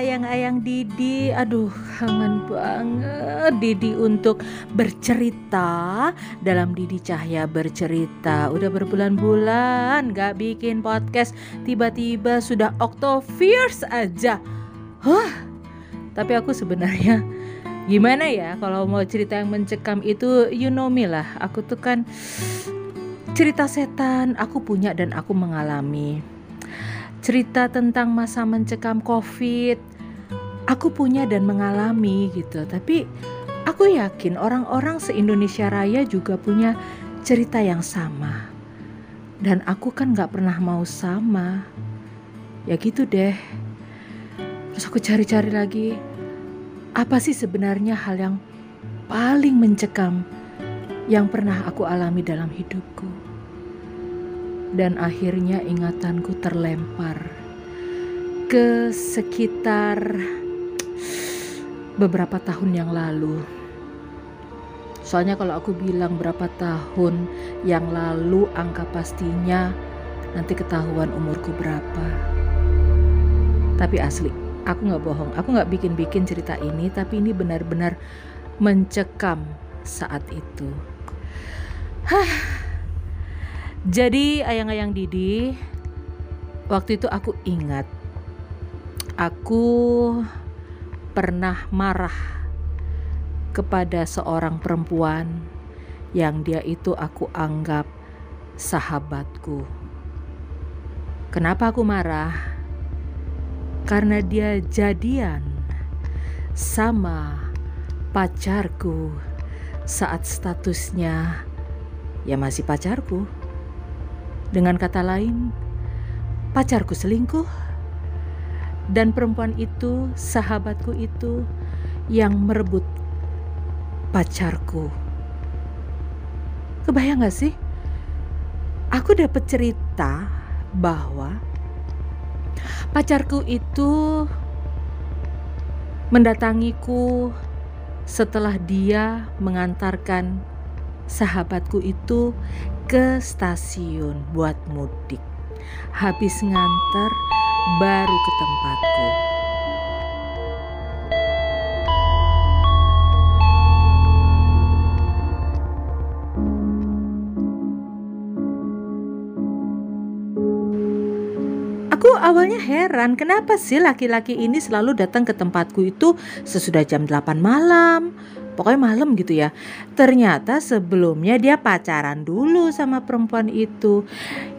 ayang-ayang Didi. Aduh kangen banget Didi untuk bercerita. Dalam Didi Cahya bercerita Udah berbulan-bulan gak bikin podcast. Tiba-tiba sudah Octoviers aja. Huh Tapi aku sebenarnya Gimana ya kalau mau cerita yang mencekam itu You know me lah. Aku tuh kan Cerita setan aku punya dan aku mengalami cerita tentang masa mencekam COVID. Aku punya dan mengalami gitu, tapi aku yakin orang-orang se-Indonesia Raya juga punya cerita yang sama. Dan aku kan gak pernah mau sama. Ya gitu deh. Terus aku cari-cari lagi, apa sih sebenarnya hal yang paling mencekam yang pernah aku alami dalam hidupku? Dan akhirnya ingatanku terlempar ke sekitar beberapa tahun yang lalu. Soalnya kalau aku bilang berapa tahun yang lalu angka pastinya nanti ketahuan umurku berapa. Tapi asli, aku nggak bohong, aku nggak bikin-bikin cerita ini, tapi ini benar-benar mencekam saat itu. Hah, jadi ayang-ayang Didi, waktu itu aku ingat aku pernah marah kepada seorang perempuan yang dia itu aku anggap sahabatku. Kenapa aku marah? Karena dia jadian sama pacarku saat statusnya ya masih pacarku. Dengan kata lain, pacarku selingkuh dan perempuan itu, sahabatku itu yang merebut pacarku. Kebayang gak sih? Aku dapat cerita bahwa pacarku itu mendatangiku setelah dia mengantarkan sahabatku itu ke stasiun buat mudik. Habis nganter baru ke tempatku. Aku awalnya heran kenapa sih laki-laki ini selalu datang ke tempatku itu sesudah jam 8 malam pokoknya malam gitu ya. Ternyata sebelumnya dia pacaran dulu sama perempuan itu.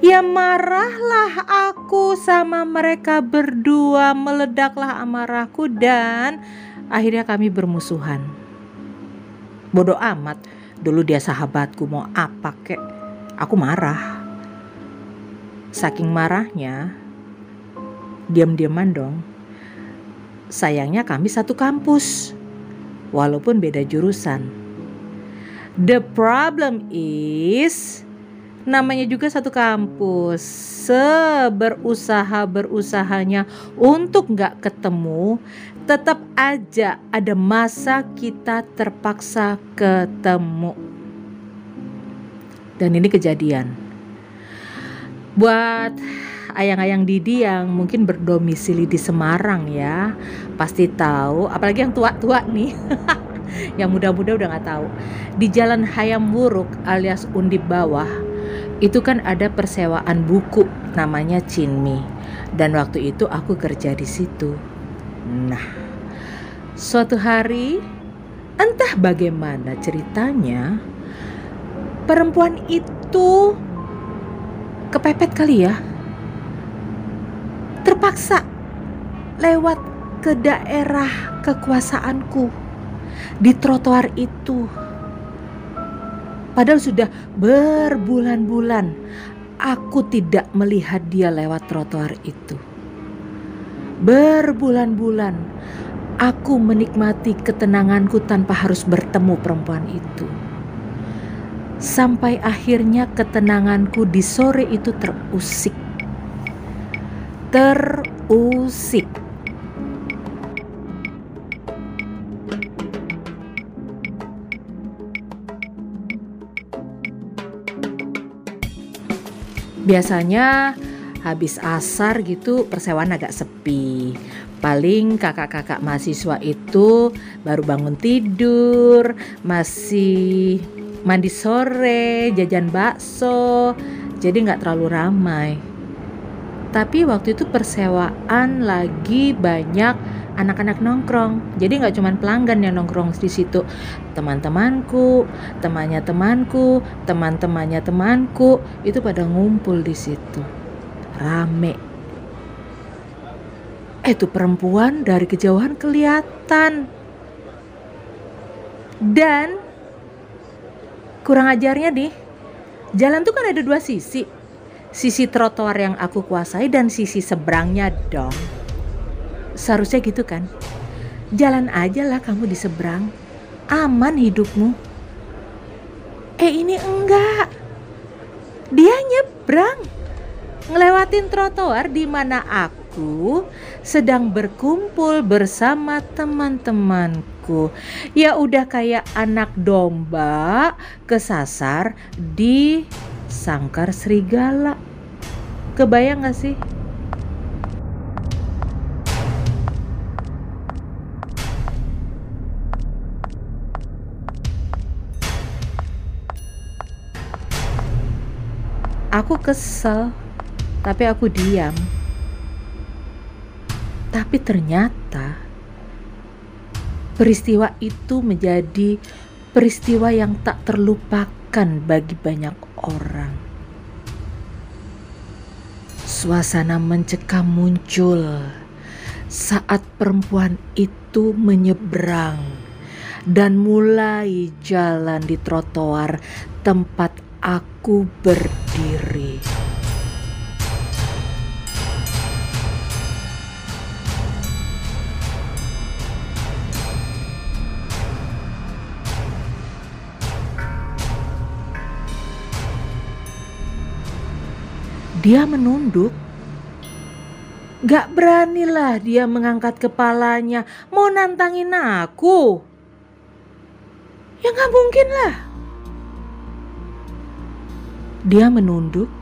Ya marahlah aku sama mereka berdua, meledaklah amarahku dan akhirnya kami bermusuhan. Bodoh amat, dulu dia sahabatku mau apa kek. Aku marah. Saking marahnya, diam-diaman dong. Sayangnya kami satu kampus walaupun beda jurusan. The problem is namanya juga satu kampus. Seberusaha berusahanya untuk nggak ketemu tetap aja ada masa kita terpaksa ketemu. Dan ini kejadian. Buat ayang-ayang Didi yang mungkin berdomisili di Semarang ya pasti tahu apalagi yang tua-tua nih yang muda-muda udah nggak tahu. Di Jalan Hayam Wuruk alias Undip Bawah itu kan ada persewaan buku namanya Cinmi. Dan waktu itu aku kerja di situ. Nah suatu hari entah bagaimana ceritanya perempuan itu kepepet kali ya terpaksa lewat ke daerah kekuasaanku di trotoar itu. Padahal sudah berbulan-bulan aku tidak melihat dia lewat trotoar itu. Berbulan-bulan aku menikmati ketenanganku tanpa harus bertemu perempuan itu. Sampai akhirnya ketenanganku di sore itu terusik terusik. Biasanya habis asar gitu persewaan agak sepi. Paling kakak-kakak mahasiswa itu baru bangun tidur, masih mandi sore, jajan bakso, jadi nggak terlalu ramai. Tapi waktu itu persewaan lagi banyak anak-anak nongkrong. Jadi nggak cuma pelanggan yang nongkrong di situ, teman-temanku, temannya temanku, teman-temannya temanku itu pada ngumpul di situ, rame Eh tuh perempuan dari kejauhan kelihatan. Dan kurang ajarnya nih, jalan tuh kan ada dua sisi. Sisi trotoar yang aku kuasai dan sisi seberangnya dong. Seharusnya gitu kan. Jalan aja lah kamu di seberang. Aman hidupmu. Eh ini enggak. Dia nyebrang. Ngelewatin trotoar di mana aku sedang berkumpul bersama teman-temanku. Ya udah kayak anak domba kesasar di sangkar serigala. Kebayang gak sih? Aku kesel, tapi aku diam. Tapi ternyata peristiwa itu menjadi peristiwa yang tak terlupakan bagi banyak orang. Suasana mencekam muncul saat perempuan itu menyeberang dan mulai jalan di trotoar tempat aku berdiri. Dia menunduk. Gak beranilah dia mengangkat kepalanya mau nantangin aku. Ya gak mungkin lah. Dia menunduk.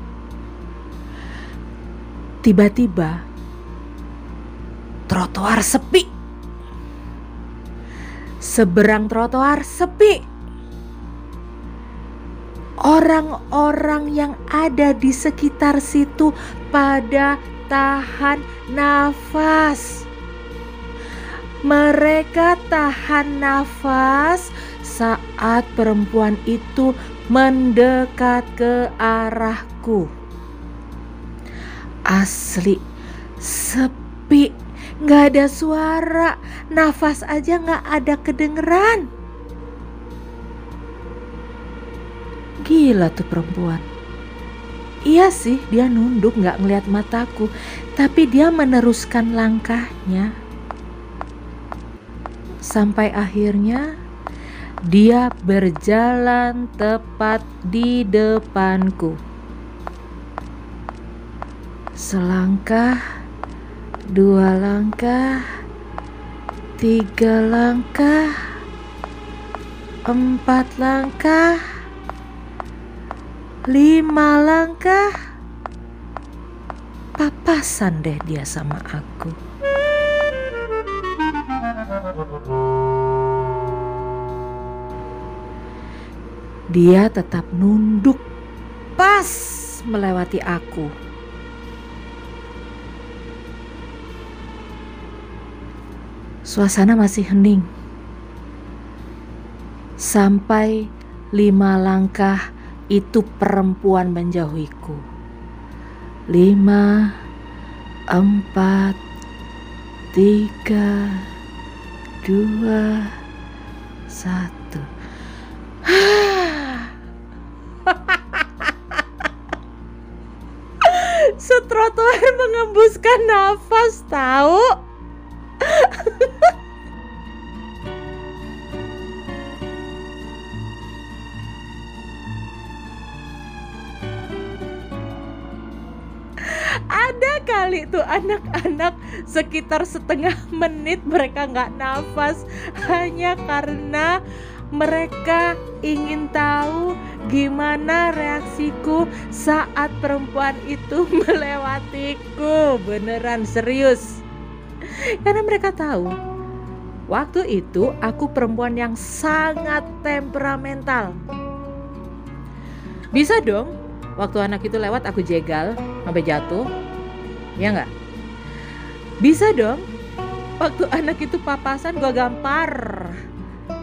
Tiba-tiba trotoar sepi. Seberang trotoar sepi orang-orang yang ada di sekitar situ pada tahan nafas. Mereka tahan nafas saat perempuan itu mendekat ke arahku. Asli, sepi, gak ada suara, nafas aja gak ada kedengeran. Gila tuh perempuan. Iya sih, dia nunduk gak ngeliat mataku, tapi dia meneruskan langkahnya. Sampai akhirnya dia berjalan tepat di depanku. Selangkah, dua langkah, tiga langkah, empat langkah lima langkah papasan deh dia sama aku. Dia tetap nunduk pas melewati aku. Suasana masih hening. Sampai lima langkah itu perempuan menjauhiku. Lima, empat, tiga, dua, satu. Setrotoar mengembuskan nafas tahu. Ada kali tuh anak-anak sekitar setengah menit mereka nggak nafas hanya karena mereka ingin tahu gimana reaksiku saat perempuan itu melewatiku beneran serius Karena mereka tahu Waktu itu aku perempuan yang sangat temperamental. Bisa dong, waktu anak itu lewat aku jegal sampai jatuh. Ya nggak? Bisa dong, waktu anak itu papasan gue gampar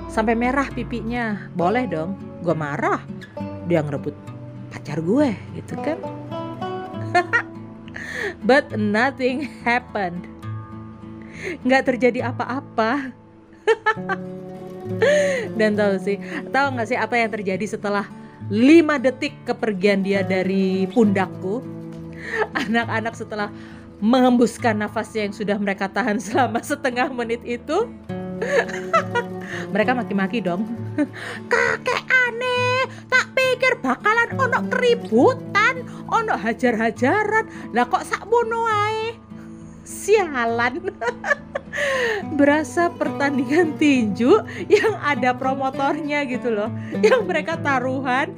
sampai merah pipinya. Boleh dong, gue marah. Dia ngerebut pacar gue gitu kan. But nothing happened nggak terjadi apa-apa dan tahu sih tahu nggak sih apa yang terjadi setelah lima detik kepergian dia dari pundakku anak-anak setelah menghembuskan nafasnya yang sudah mereka tahan selama setengah menit itu mereka maki-maki dong. Kakek aneh tak pikir bakalan ono keributan ono hajar-hajaran. Lah kok sak bunuh sialan. Berasa pertandingan tinju yang ada promotornya gitu loh. Yang mereka taruhan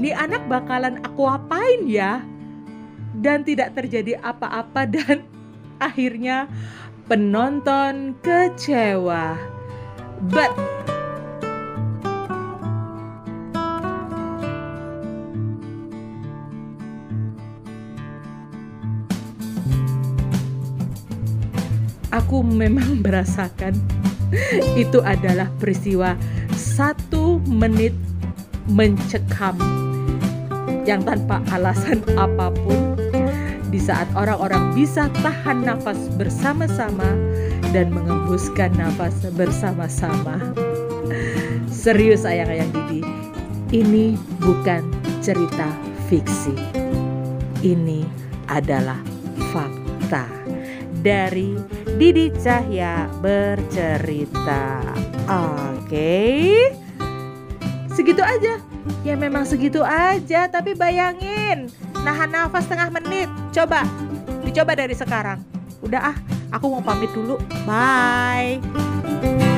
nih anak bakalan aku apain ya dan tidak terjadi apa-apa dan akhirnya penonton kecewa. But aku memang merasakan itu adalah peristiwa satu menit mencekam yang tanpa alasan apa pun di saat orang-orang bisa tahan nafas bersama-sama dan mengembuskan nafas bersama-sama. Serius ayang-ayang Didi, ini bukan cerita fiksi. Ini adalah fakta dari Didi Cahya bercerita. Oke. Segitu aja. Ya memang segitu aja, tapi bayangin nahan nafas setengah menit. Coba dicoba dari sekarang. Udah ah, aku mau pamit dulu. Bye.